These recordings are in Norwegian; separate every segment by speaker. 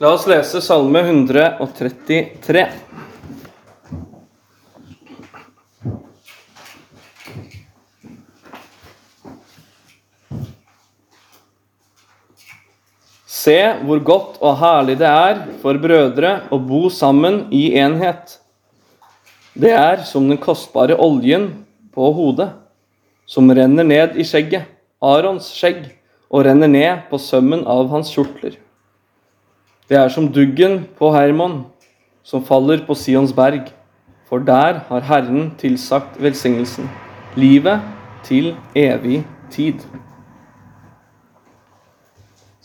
Speaker 1: La oss lese Salme 133. Se hvor godt og herlig det er for brødre å bo sammen i enhet. Det er som den kostbare oljen på hodet, som renner ned i skjegget, Arons skjegg, og renner ned på sømmen av hans kjortler. Det er som duggen på Hermon, som faller på Sions berg, for der har Herren tilsagt velsignelsen, livet til evig tid.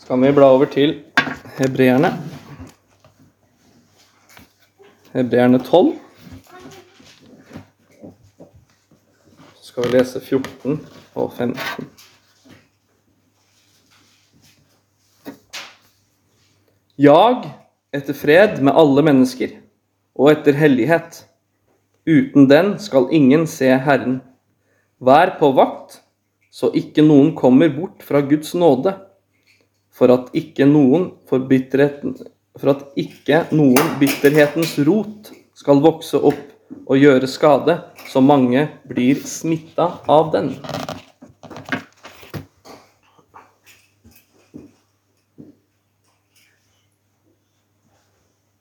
Speaker 1: Skal vi bla over til hebreerne. Hebreerne 12. Så skal vi lese 14 og 15. Jag etter fred med alle mennesker, og etter hellighet. Uten den skal ingen se Herren. Vær på vakt, så ikke noen kommer bort fra Guds nåde, for at ikke noen forbitterheten for at ikke noen bitterhetens rot skal vokse opp og gjøre skade, så mange blir smitta av den.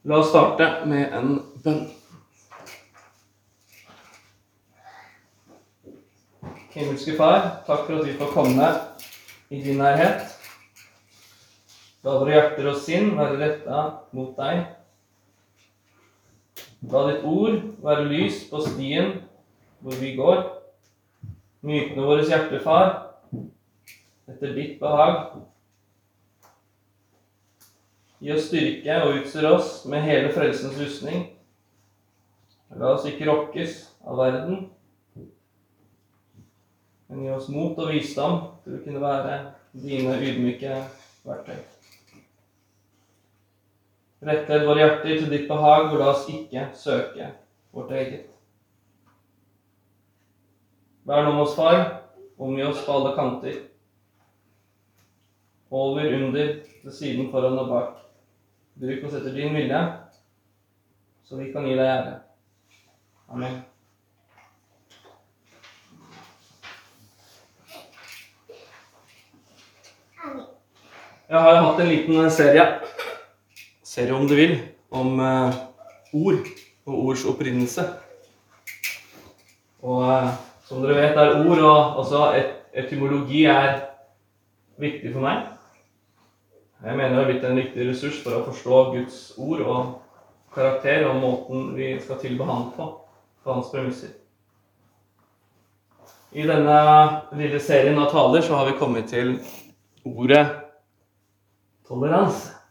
Speaker 1: La oss starte med en bønn. Himmelske Far, takk for at vi får komme i din nærhet. La våre hjerter og sinn være retta mot deg. La ditt ord være lys på stien hvor vi går. Mykne våres hjerte, Far, etter ditt behag. Gi oss styrke og utstyr oss med hele frelsens rustning. La oss ikke rokkes av verden, men gi oss mot og visdom til å kunne være dine ydmyke verktøy. Rettled våre hjerter til ditt behag, og la oss ikke søke vårt eget. Vær nå med oss, far. Omgi oss på alle kanter. Over, under, til siden, foran og bak. Bruk oss etter din vilje, så vi kan gi deg ære. Amen. Jeg har hatt en liten serie, serie om du vil, om uh, ord og ords opprinnelse. Og uh, som dere vet, er ord og også et, etymologi er viktig for meg. Jeg mener det har blitt en viktig ressurs for å forstå Guds ord og karakter og måten vi skal tilbe Han på, på hans premisser. I denne lille serien av taler så har vi kommet til ordet toleranse.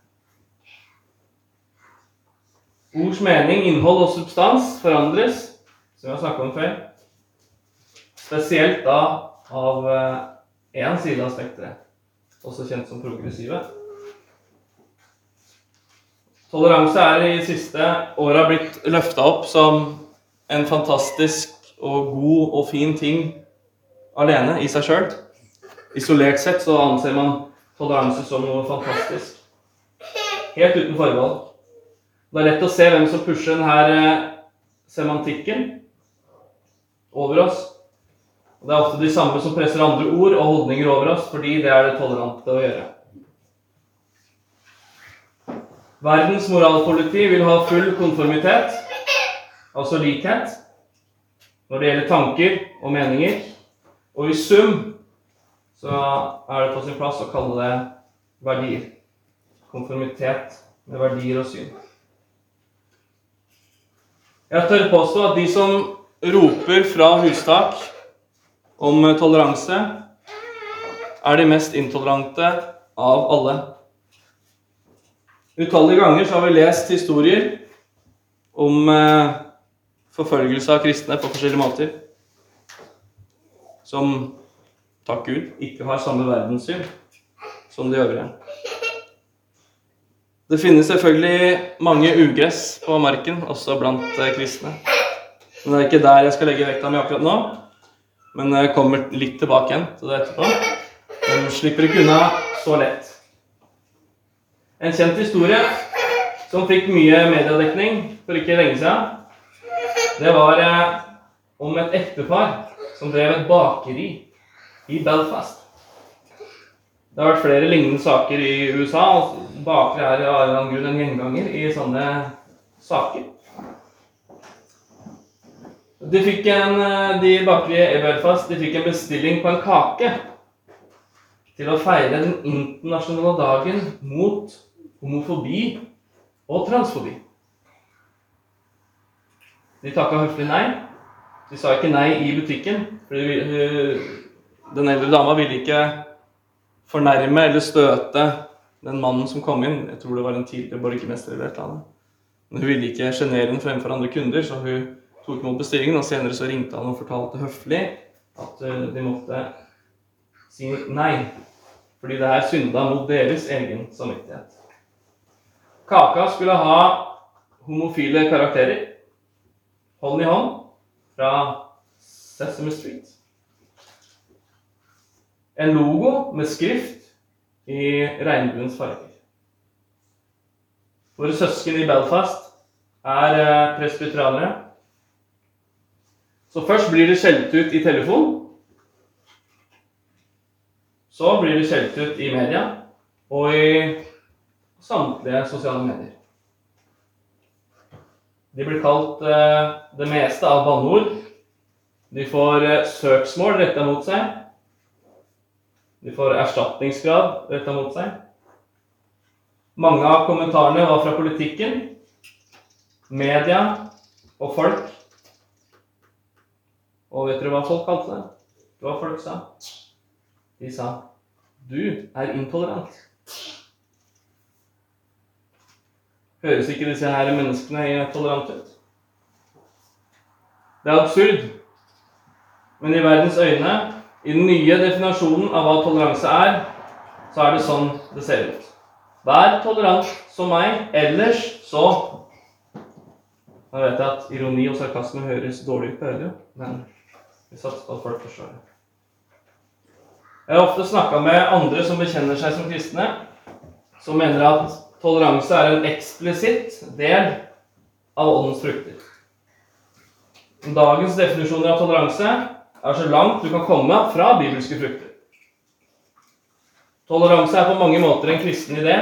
Speaker 1: Ords mening, innhold og substans forandres, som vi har snakket om før. Spesielt da av én side av spekteret, også kjent som progressive. Toleranse er i siste åra blitt løfta opp som en fantastisk og god og fin ting alene i seg sjøl. Isolert sett så anser man toleranse som noe fantastisk. Helt uten forbehold. Det er lett å se hvem som pusher denne semantikken over oss. Og Det er ofte de samme som presser andre ord og holdninger over oss, fordi det er det tolerante å gjøre. Verdens moralpoliti vil ha full konformitet, altså likhet, når det gjelder tanker og meninger. Og i sum så er det på sin plass å kalle det verdier. Konformitet med verdier og syn. Jeg tør påstå at de som roper fra hustak om toleranse, er de mest intolerante av alle. Utallige ganger har vi lest historier om eh, forfølgelse av kristne på forskjellige måter. Som, takk Gud, ikke har samme verdenssyn som de øvrige. Det finnes selvfølgelig mange ugress på marken, også blant eh, kristne. Men det er ikke der jeg skal legge vekta mi akkurat nå. Men jeg kommer litt tilbake igjen til det etterpå. De slipper ikke unna så lett. En kjent historie som fikk mye mediedekning for ikke lenge siden, det var eh, om et ektepar som drev et bakeri i Belfast. Det har vært flere lignende saker i USA. og Bakere er av en grunn en gjenganger i sånne saker. De fikk en, eh, de bakeriet i Belfast de fikk en bestilling på en kake til å feire den internasjonale dagen mot homofobi og transfobi. De takka høflig nei. De sa ikke nei i butikken. for Den eldre dama ville ikke fornærme eller støte den mannen som kom inn. Jeg tror det var en tidligere borgermester eller et eller annet. Men hun ville ikke sjenere den fremfor andre kunder, så hun tok imot bestillingen. Og senere så ringte han og fortalte høflig at eh, de måtte si nei. Fordi det her synda mot deres egen samvittighet. Kaka skulle ha homofile karakterer. Hånd i hånd fra Sesame Street. En logo med skrift i regnbuens farger. Våre søsken i Belfast er eh, presbyteranere. Så først blir de skjelt ut i telefon. Så blir de skjelt ut i media og i samtlige sosiale medier. De blir kalt eh, det meste av banneord. De får eh, søksmål retta mot seg. De får erstatningsgrad retta mot seg. Mange av kommentarene var fra politikken, media og folk. Og vet dere hva folk kalte det? Det Hva folk sa? De sa 'Du er intolerant'. Høres ikke disse her menneskene intolerante ut? Det er absurd. Men i verdens øyne i den nye definasjonen av hva toleranse er, så er det sånn det ser ut. Vær tolerant som meg, ellers så Nå vet jeg at ironi og sarkasme høres dårlig ut på radio, men vi satser på at folk forstår det. Jeg har ofte snakka med andre som bekjenner seg som kristne, som mener at toleranse er en eksplisitt del av åndens frukter. Dagens definisjoner av toleranse er så langt du kan komme fra bibelske frukter. Toleranse er på mange måter en kristen idé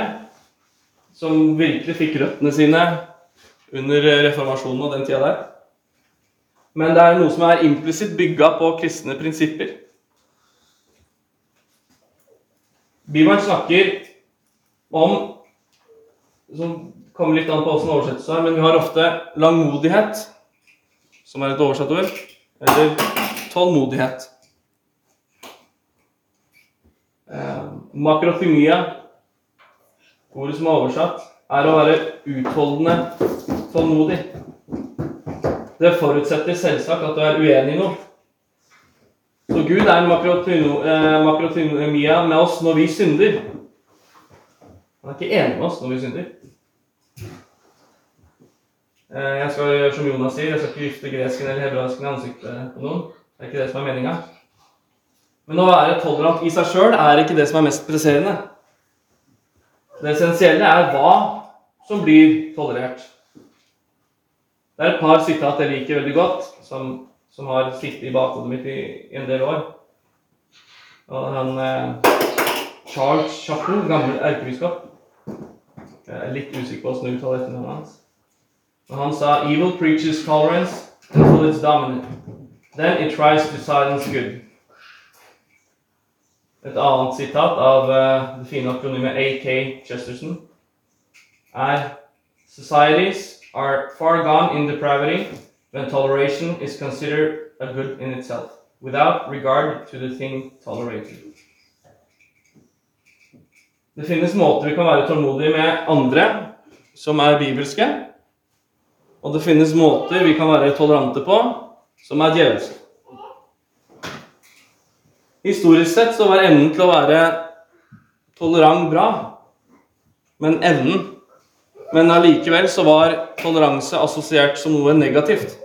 Speaker 1: som virkelig fikk røttene sine under reformasjonen og den tida der. Men det er noe som er implisitt bygga på kristne prinsipper. Bibelen snakker om som kommer litt an på åssen oversettelse er, men vi har ofte langmodighet, som er et oversatt ord, eller tålmodighet. Eh, makrothymia, ordet som er oversatt, er å være utholdende tålmodig. Det forutsetter selvsagt at du er uenig i noe. Så Gud er makrothymia med oss når vi synder. Han er ikke enig med oss når vi synder. Eh, jeg skal gjøre som Jonas sier, jeg skal ikke gifte gresken eller hebraisken i ansiktet på noen. Det er ikke det som er meninga. Men å være tolerant i seg sjøl er ikke det som er mest presserende. Det essensielle er hva som blir tolerert. Det er et par sitat jeg liker veldig godt, som, som har sittet i bakhodet mitt i, i, en del år. Og han eh, Charles Chaplin, gammel erkebiskop Jeg er litt usikker på åssen du uttaler etternavnet hans. Og han sa 'Evil preaches tolerance until it's dominant'. Then it tries to silence good. Et annet sitat av uh, det fine akronymet AK Chesterton er Societies are far gone in depravity when toleration is considered a good in itself, without regard to the thing tolerated. Det finnes måter vi kan være tålmodige med andre som er bibelske. Og det finnes måter vi kan være tolerante på som er djevelsk. Historisk sett så var evnen til å være tolerant bra, men evnen Men allikevel så var toleranse assosiert som noe negativt.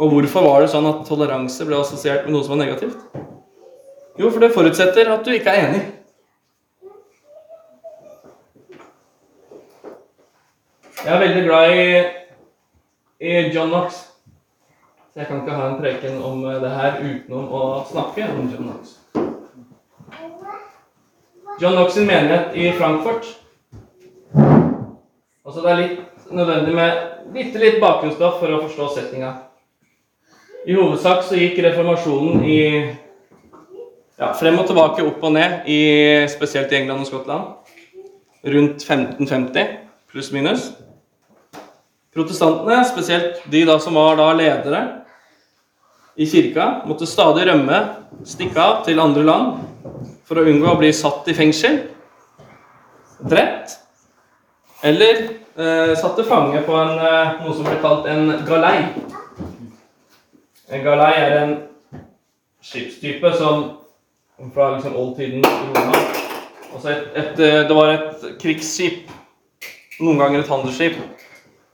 Speaker 1: Og hvorfor var det sånn at toleranse ble assosiert med noe som var negativt? Jo, for det forutsetter at du ikke er enig. Jeg er veldig glad i, i John Knox. Jeg kan ikke ha en preken om det her utenom å snakke om John Knox. John Knox sin menighet i Frankfurt. Altså Det er litt nødvendig med bitte litt bakgrunnsstoff for å forstå setninga. I hovedsak så gikk reformasjonen i ja, frem og tilbake, opp og ned, i, spesielt i England og Skottland. Rundt 1550 pluss minus. Protestantene, spesielt de da som var da ledere i kirka, måtte stadig rømme, stikke av til andre land for å unngå å bli satt i fengsel, drept eller eh, satt til fange på en, eh, noe som ble kalt en galei. En galei er en skipstype som fra liksom oldtiden Roma altså et, et, eh, Det var et krigsskip, noen ganger et handelsskip,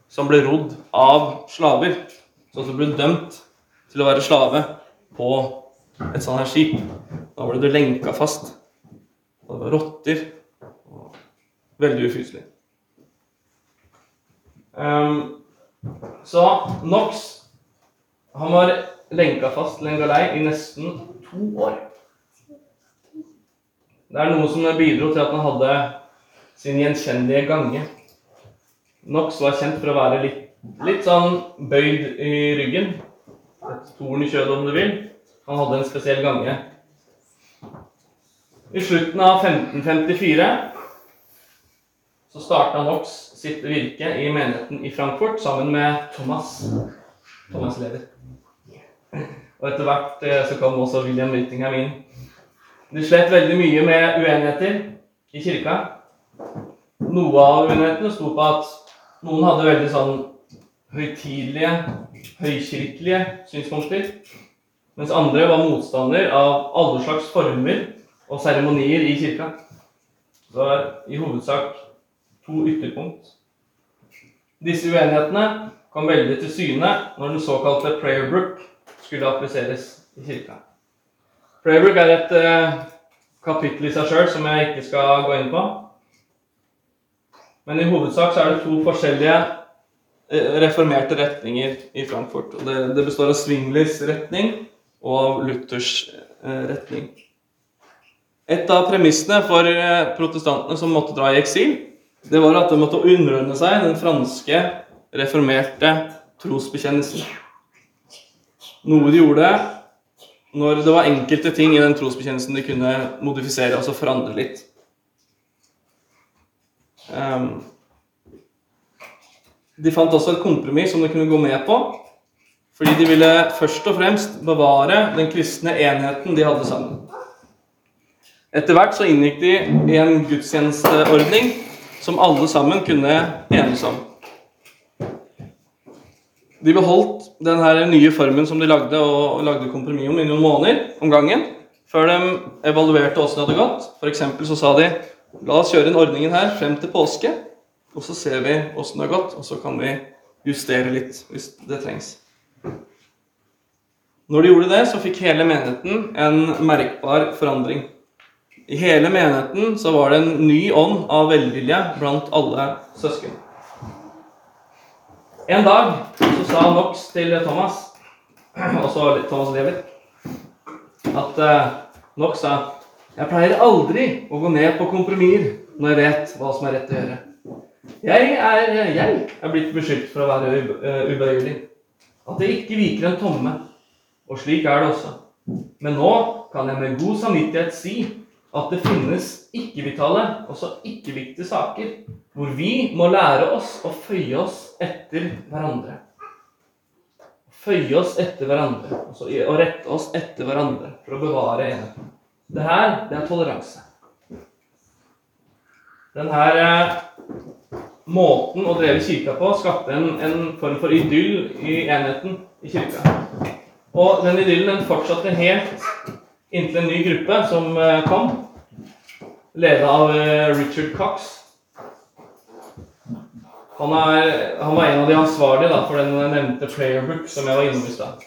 Speaker 1: som ble rodd av slaver. Som ble dømt til å være slave på et sånt her skip. Da ble du lenka fast. Og det var rotter. Veldig ufyselig. Um, så Knox han var lenka fast til en galei i nesten to år. Det er noe som bidro til at han hadde sin gjenkjennelige gange. Knox var kjent for å være litt, litt sånn bøyd i ryggen. Et torn i kjødet, om du vil. Han hadde en spesiell gange. I slutten av 1554 så starta Knox sitt virke i menigheten i Frankfurt sammen med Thomas. Thomas leder. Og etter hvert eh, så kom også William Whittingham inn. De slet veldig mye med uenigheter i kirka. Noe av uenighetene sto på at noen hadde veldig sånn høytidelige, høykirkelige synspunkter. Mens andre var motstander av alle slags former og seremonier i kirka. Så Det var i hovedsak to ytterpunkt. Disse uenighetene kom veldig til syne når den såkalte prayer book skulle appliseres i kirka. Prayer book er et eh, kapittel i seg sjøl som jeg ikke skal gå inn på. Men i hovedsak så er det to forskjellige reformerte retninger i Frankfurt. Og det, det består av Swinglers retning og av Luthers eh, retning. Et av premissene for eh, protestantene som måtte dra i eksil, det var at de måtte underordne seg den franske reformerte trosbekjennelsen. Noe de gjorde når det var enkelte ting i den trosbekjennelsen de kunne modifisere, altså forandre litt. Um, de fant også et kompromiss som de kunne gå med på, fordi de ville først og fremst bevare den kristne enheten de hadde sammen. Etter hvert så inngikk de i en gudstjenesteordning som alle sammen kunne enes om. De beholdt denne nye formen som de lagde, og lagde kompromiss om i noen måneder om gangen, før de evaluerte åssen det hadde gått. F.eks. så sa de la oss kjøre inn ordningen her frem til påske, og så ser vi åssen det har gått, og så kan vi justere litt hvis det trengs. Når de gjorde det, så fikk hele menigheten en merkbar forandring. I hele menigheten så var det en ny ånd av velvilje blant alle søsken. En dag så sa Knox til Thomas, også Thomas Lever, at uh, Knox sa jeg pleier aldri å gå ned på kompromisser når jeg vet hva som er rett å gjøre. Jeg er, jeg er blitt beskyldt for å være eh, ubøyelig. At jeg ikke viker en tomme og slik er det også. Men nå kan jeg med god samvittighet si at det finnes ikke-vitale, også ikke-viktige saker, hvor vi må lære oss å føye oss etter hverandre. Føye oss etter hverandre, altså og rette oss etter hverandre for å bevare enheten. Det her, det er toleranse. Denne eh, måten å dreve kirka på skapte en, en form for idyll i enheten i kirka. Og den idyllen den fortsatte helt inntil en ny gruppe som eh, kom, ledet av eh, Richard Cox. Han, er, han var en av de ansvarlige da, for den nevnte playerbook som jeg var innom i stad.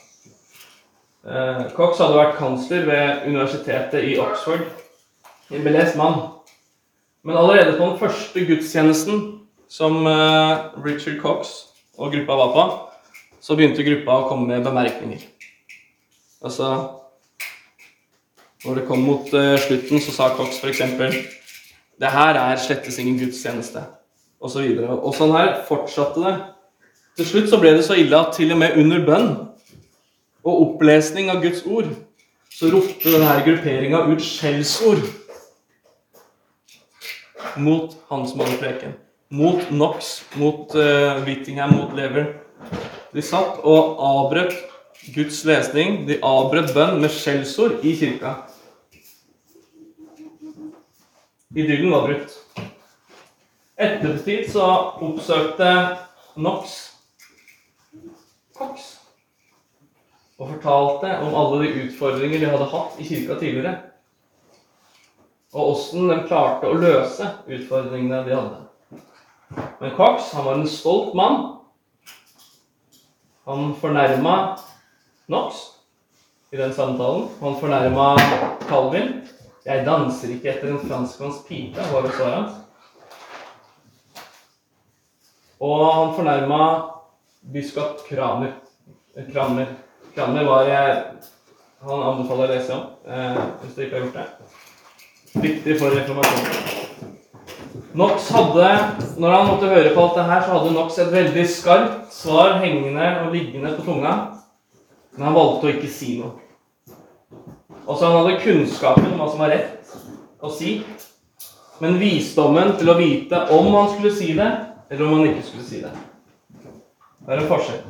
Speaker 1: Eh, Cox hadde vært kansler ved universitetet i Oxford. En belest mann. Men allerede på den første gudstjenesten som eh, Richard Cox og gruppa var på, så begynte gruppa å komme med bemerkninger. Altså Når det kom mot eh, slutten, så sa Cox f.eks.: Det her er slettes ingen gudstjeneste. Og så videre. Og sånn her fortsatte det. Til slutt så ble det så ille at til og med under bønn og opplesning av Guds ord så ropte denne grupperinga ut skjellsord mot han som hadde preken. Mot Knox, mot uh, Whittingham, mot Lever. De satt og avbrøt Guds lesning. De avbrøt bønn med skjellsord i kirka. Idyllen var brutt. Ettertid så oppsøkte Knox Cox og fortalte om alle de utfordringer de hadde hatt i kirka tidligere. Og åssen de klarte å løse utfordringene de hadde. Men Cox han var en stolt mann. Han fornærma Knox i den samtalen. Han fornærma Calvin. 'Jeg danser ikke etter en franskmanns pipe', var det svaret hans. Og han fornærma biskop Kramer. Kramer. Kramer var Han anbefaler å lese om, eh, hvis du ikke har gjort det. Viktig for reformasjonen. Knox hadde, Når han måtte høre på alt det her, så hadde Knox et veldig skarpt svar hengende og liggende på tunga. Men han valgte å ikke si noe. Også han hadde kunnskapen om hva som var rett å si, men visdommen til å vite om han skulle si det, eller om han ikke skulle si det. Det er en forskjell.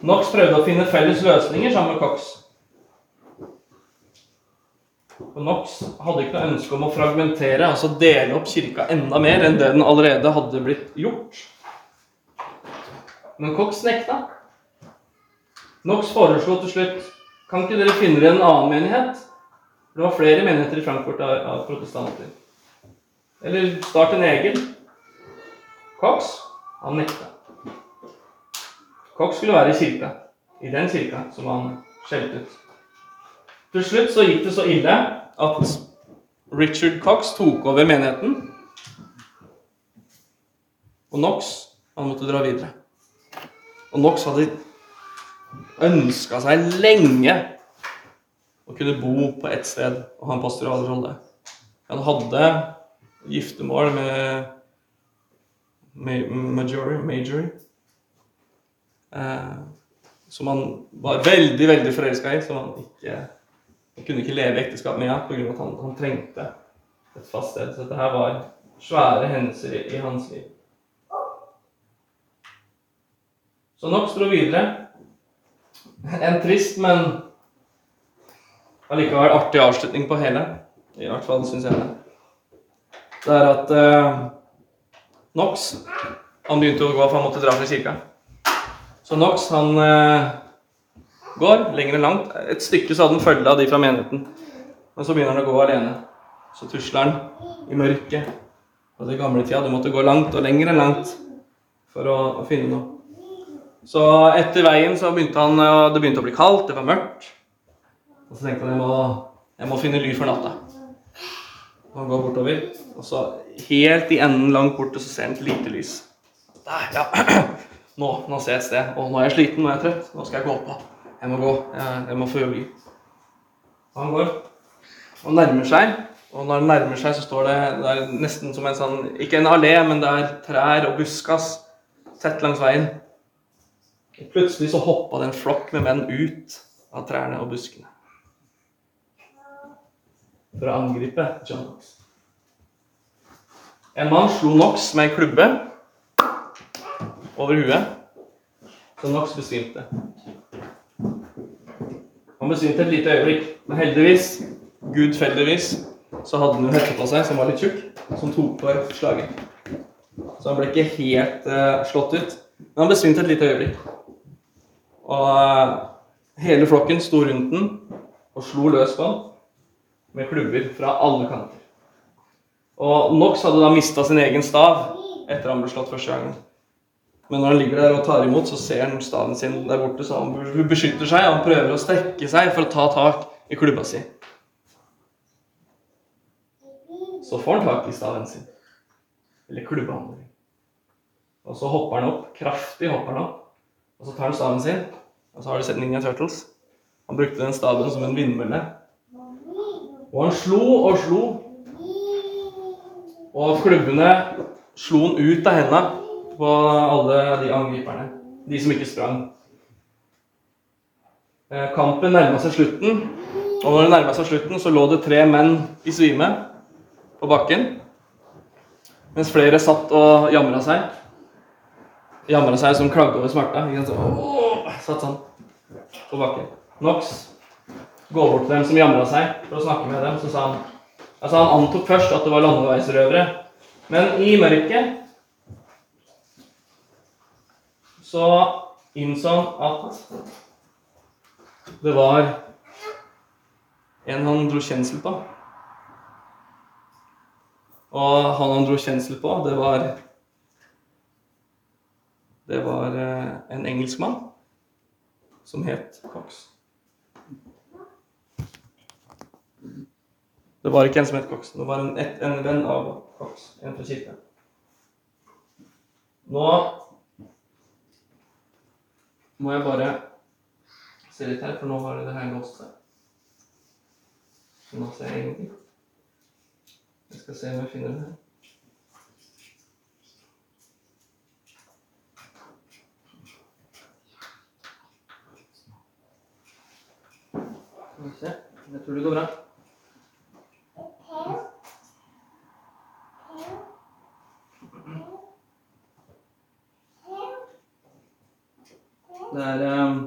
Speaker 1: Knox prøvde å finne felles løsninger sammen med Cox. Og Knox hadde ikke noe ønske om å fragmentere, altså dele opp kirka enda mer enn det den allerede hadde blitt gjort. Men Cox nekta. Knox foreslo til slutt kan ikke dere finne dere en annen menighet? Det var flere menigheter i Frankfurt av, av protestanter. Eller start en egen. Cox han nekta. Cox skulle være i kirka. I den kirka som han skjelte ut. Til slutt så gikk det så ille at Richard Cox tok over menigheten. Og Knox han måtte dra videre. Og Knox hadde ønska seg lenge å kunne bo på ett sted og ha en pastoral rolle. Han hadde giftermål med Majori, Majori eh, som han var veldig veldig forelska i, som han ikke kunne ikke leve i ekteskap med henne pga. at han, han, trengte et fast sted. Så dette her var svære hendelser i, i hans liv. Så Knox dro videre. En trist, men allikevel artig avslutning på hele. I hvert fall syns jeg det. Det er at uh, Knox han begynte å gå, for han måtte dra fra kirka. Så Knox han uh, går lenger enn langt. Et stykke så hadde han følge av de fra menigheten. Men så begynner han å gå alene. Så tusler han i mørket. På det gamle tida. Du måtte gå langt og lenger enn langt for å, å finne noe. Så etter veien så begynte han, det begynte å bli kaldt, det var mørkt. Og så tenkte han jeg må, jeg må finne ly for natta. Og Han går bortover, og så helt i enden langt borte så ser han et lite lys. Der, ja. Nå, nå ser jeg et sted. Og nå er jeg sliten, nå er jeg trøtt. Nå skal jeg gå på. Jeg må gå. Jeg, må få ly. Han går og nærmer seg. Og når han nærmer seg, så står det, det er nesten som en sånn Ikke en allé, men det er trær og buskas tett langs veien. Og plutselig så hoppa det en flokk med menn ut av trærne og buskene for å angripe John Knox. En mann slo Knox med en klubbe over huet, så Knox besvimte. Han besvimte et lite øyeblikk, men heldigvis, gudfeldigvis, så hadde han jo hette på seg som var litt tjukk, som tok på slaget. Så han ble ikke helt uh, slått ut, men han besvimte et lite øyeblikk. Og uh, hele flokken sto rundt den og slo løs på han med klubber fra alle kanter. Og Knox hadde da mista sin egen stav, etter han ble slått første gangen. Men når han ligger der og tar imot, så ser han staven sin der borte, så han beskytter seg. Han prøver å strekke seg for å ta tak i klubba si. Så får han tak i staven sin. Eller klubba. Og så hopper han opp. Kraftig hopper han opp. Og så tar han staven sin. Og så har du sett Ninja Turtles. Han brukte den staven som en vindmølle. Og han slo og slo. Og klubbene slo han ut av hendene på alle de angriperne. De som ikke sprang. Eh, kampen nærma seg slutten, og når det nærma seg slutten, så lå det tre menn i svime på bakken. Mens flere satt og jamra seg. Jamra seg som klagde over smerta. Satt sånn på bakken. Nox går bort til dem som jamra seg, for å snakke med dem. Så sa han altså Han antok først at det var landeveisrøvere. Men i mørket så innså han at det var en han dro kjensel på. Og han han dro kjensel på, det var Det var eh, en engelskmann som het Cox. Det var ikke en som het Cox. Det var en, en venn av Cox. En fra kirka. Nå må jeg bare se litt her, for nå har det her låst seg. Så nå ser jeg ingenting. Jeg skal se om jeg finner det her. Jeg tror det går bra. Det er um,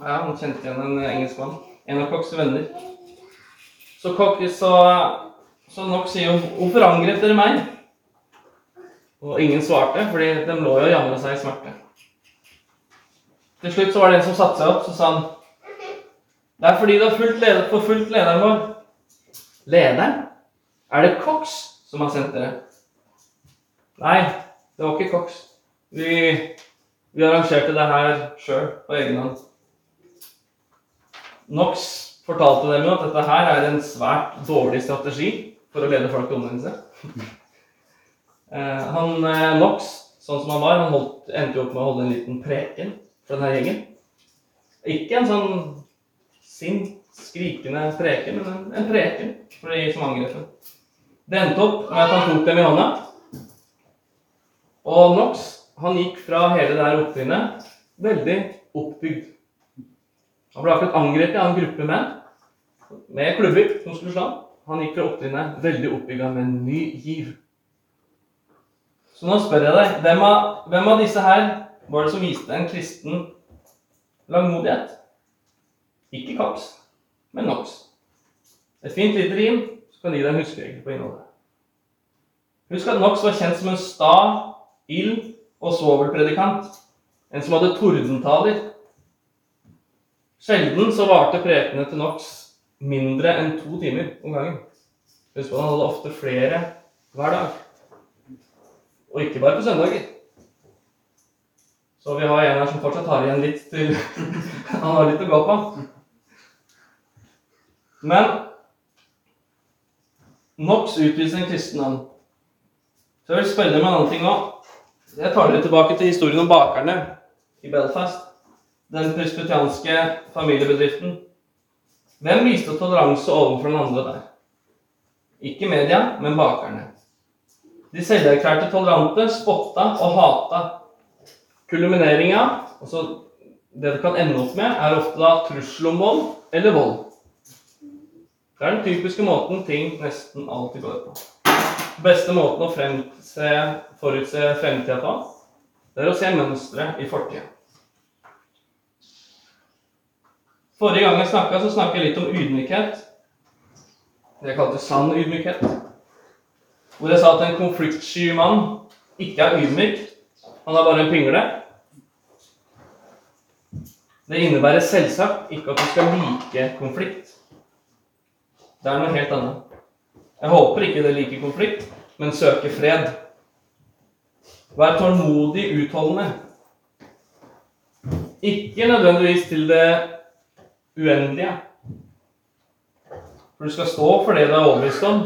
Speaker 1: Ja, han kjente igjen en engelskmann. En av Cox' venner. Så Cox så, så nok sier jo 'Hvorfor angrep dere meg?' Og ingen svarte, fordi de lå jo og jamra seg i smerte. Til slutt så var det en som satte seg opp, så sa han Det er fordi du har fulgt leder, forfulgt lederen vår. Lederen? Er det Cox som har sendt dere? Nei, det var ikke Cox. Vi, vi arrangerte det her sjøl på egen hånd. NOx fortalte dem jo at dette her er en svært dårlig strategi for å lede folk til omvendelse. Eh, han NOx, sånn som han var, han holdt, endte jo opp med å holde en liten preken for denne gjengen. Ikke en sånn sint, skrikende preken, men en, en preken for de som angrep. Det endte opp med at han tok dem i hånda. Og Knox han gikk fra hele det her opptrinnet veldig oppbygd. Han ble akkurat angrepet av en gruppe menn med klubber som skulle slå ham. Han gikk fra opptrinnet veldig oppbygga med en ny giv. Så nå spør jeg deg, hvem av, hvem av disse her var det som viste en kristen langmodighet? Ikke Kaps, men Nox. Et fint lite rim, så kan gi deg en huskeregel på innholdet. Husk at Nox var kjent som en sta, ild og svovelpredikant. En som hadde tordentaler. Sjelden så varte prekenene til Knox mindre enn to timer om gangen. Husk på han hadde ofte flere hver dag. Og ikke bare på søndager. Så vi har en her som fortsatt har igjen litt til Han har litt å gå på. Men Knox utviser en kristen ånd. Så jeg vil spørre deg om en annen ting òg. Jeg tar dere tilbake til historien om bakerne i Belfast. Den presbytianske familiebedriften. Hvem viste toleranse overfor den andre der? Ikke media, men bakerne. De selverklærte tolerante spotta og hata. Kulmineringa, altså det det kan ende opp med, er ofte da trussel om vold eller vold. Det er den typiske måten ting nesten alltid går på. Beste måten å fremse, forutse fremtida på, det er å se mønstre i fortida. Forrige gang jeg snakka, så snakka jeg litt om ydmykhet. Det jeg kalte sann ydmykhet. Hvor jeg sa at en konfliktsky mann ikke er ydmyk. Han er bare en pingle. Det innebærer selvsagt ikke at du skal like konflikt. Det er noe helt annet. Jeg håper ikke det liker konflikt, men søke fred. Vær tålmodig utholdende. Ikke nødvendigvis til det uendelige. For du skal stå for det du er overbevist om.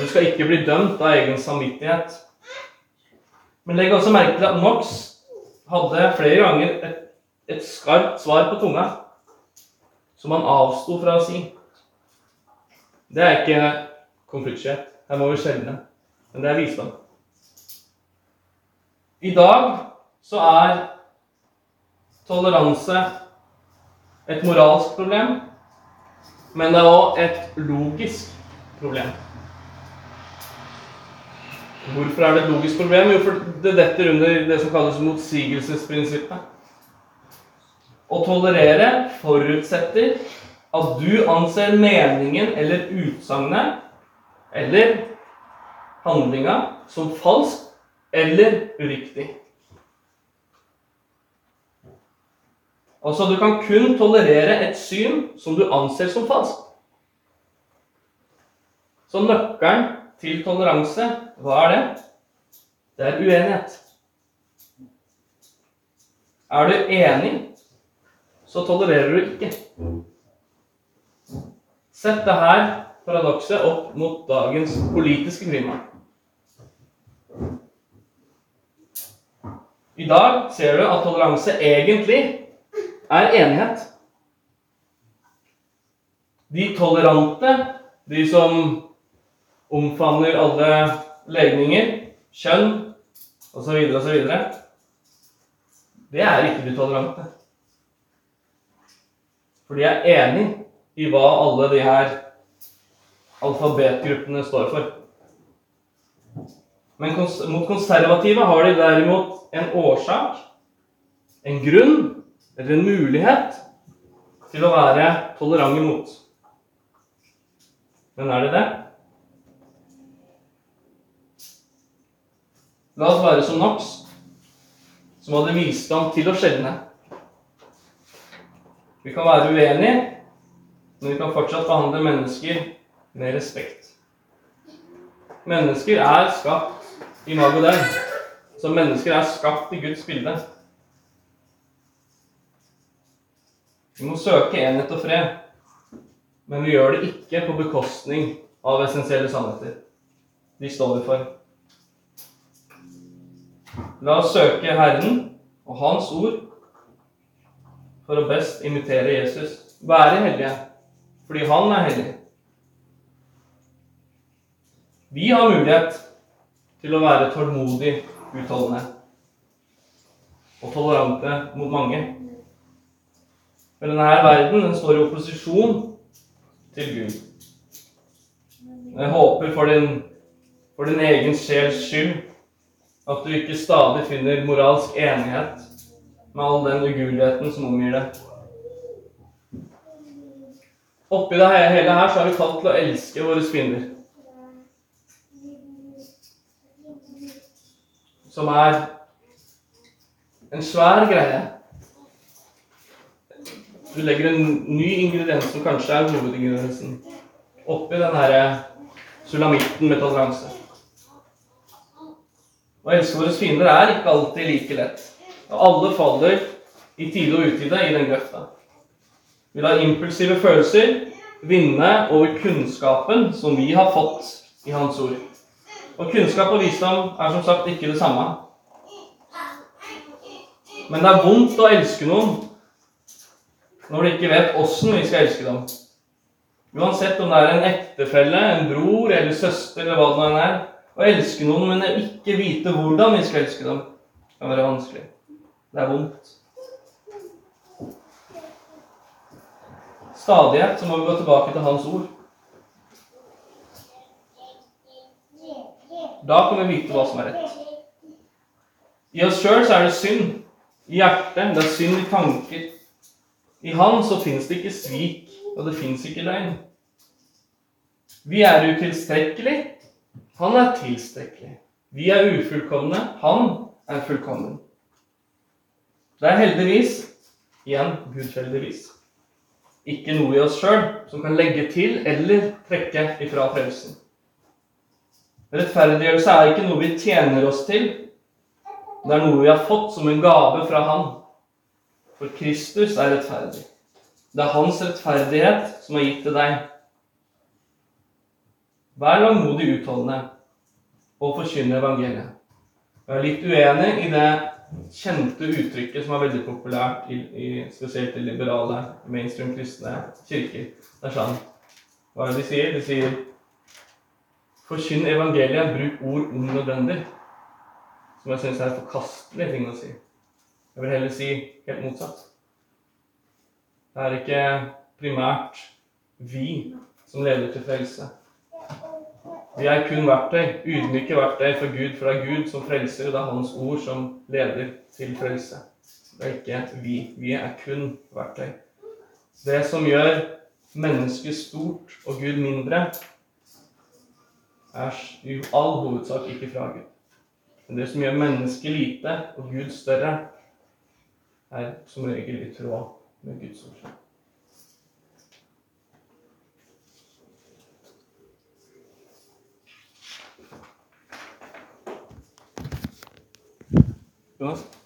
Speaker 1: Du skal ikke bli dømt av egen samvittighet. Men legg også merke til at Knox hadde flere ganger et, et skarpt svar på tunga som han avsto fra å si. Det er ikke konfliktskyhet. Her må vi skjelne. Men det er visdom. I dag så er toleranse et moralsk problem, men det er òg et logisk problem. Hvorfor er det et logisk problem? Jo, for det detter under det som kalles motsigelsesprinsippet. Å tolerere forutsetter at du anser meningen eller utsagnet eller handlinga som falsk eller uriktig. Altså, du kan kun tolerere et syn som du anser som falskt. Så nøkkelen til toleranse, hva er det? Det er uenighet. Er du enig, så tolererer du ikke. Sett det her paradokset opp mot dagens politiske klima. I dag ser du at toleranse egentlig er enighet. De tolerante, de som omfavner alle legninger, kjønn osv., osv. Det er ikke de tolerante. For de er enig i hva alle de her alfabetgruppene står for. Men kons mot konservative har de derimot en årsak, en grunn eller en mulighet til å være tolerante mot. Men er det det? La oss være som Knox, som hadde visdom til å skjelne. Vi kan være uenige, men vi kan fortsatt behandle mennesker med respekt. Mennesker er skapt i mag og døgn. Så mennesker er skapt i Guds bilde. Vi må søke enhet og fred, men vi gjør det ikke på bekostning av essensielle sannheter. De står vi for. La oss søke Herren og Hans ord for å best imitere Jesus. Være hellige fordi Han er hellig. Vi har mulighet til å være tålmodig utholdende og tolerante mot mange. Men denne verden den står i opposisjon til Gud. Jeg håper for din, for din egen sjels skyld at du ikke stadig finner moralsk enighet med all den ugudeligheten som omgir deg. Oppi det hele her så er vi kalt til å elske våre fiender. Som er en svær greie. Du legger en ny ingrediens som kanskje er hovedingrediensen, oppi den herre sulamitten med toleranse. Å elske våre fiender er ikke alltid like lett. Og alle faller i tide og utide i den grøfta. Vi lar impulsive følelser vinne over kunnskapen som vi har fått i Hans ord. Og kunnskap og visdom er som sagt ikke det samme. Men det er vondt å elske noen når du ikke vet åssen vi skal elske dem. Uansett om det er en ektefelle, en bror eller søster eller hva det nå er, å elske noen, men ikke vite hvordan vi skal elske dem, kan være vanskelig. Det er vondt. Stadighet så må vi gå tilbake til Hans ord. Da kan vi vite hva som er rett. I oss sjøl er det synd. I hjertet. Det er synd i tanker. I Han så fins det ikke svik, og det fins ikke løgn. Vi er utilstrekkelige, han er tilstrekkelig. Vi er ufullkomne. Han er fullkommen. Det er heldigvis, igjen gudfeldigvis, ikke noe i oss sjøl som kan legge til eller trekke ifra frelsen. Rettferdiggjørelse er ikke noe vi tjener oss til Det er noe vi har fått som en gave fra Han. For Kristus er rettferdig. Det er hans rettferdighet som er gitt til deg. Vær langmodig utholdende og forkynne evangeliet. Jeg er litt uenig i det kjente uttrykket som er veldig populært i, i spesielt i liberale, mainstream kristne kirker. Det er sånn Hva er det de sier? De sier Forkynn evangeliet, bruk ord om nødvendig. Som jeg syns er en forkastelig ting å si. Jeg vil heller si helt motsatt. Det er ikke primært vi som leder til frelse. Vi er kun verktøy, ydmyke verktøy for Gud, for det er Gud som frelser, og det er Hans ord som leder til frelse. Det er ikke vi. Vi er kun verktøy. Det som gjør mennesket stort og Gud mindre, er i all hovedsak ikke fra Gud. Men det som gjør mennesket lite og Gud større, er som regel i tråd med Guds ord. Jonas?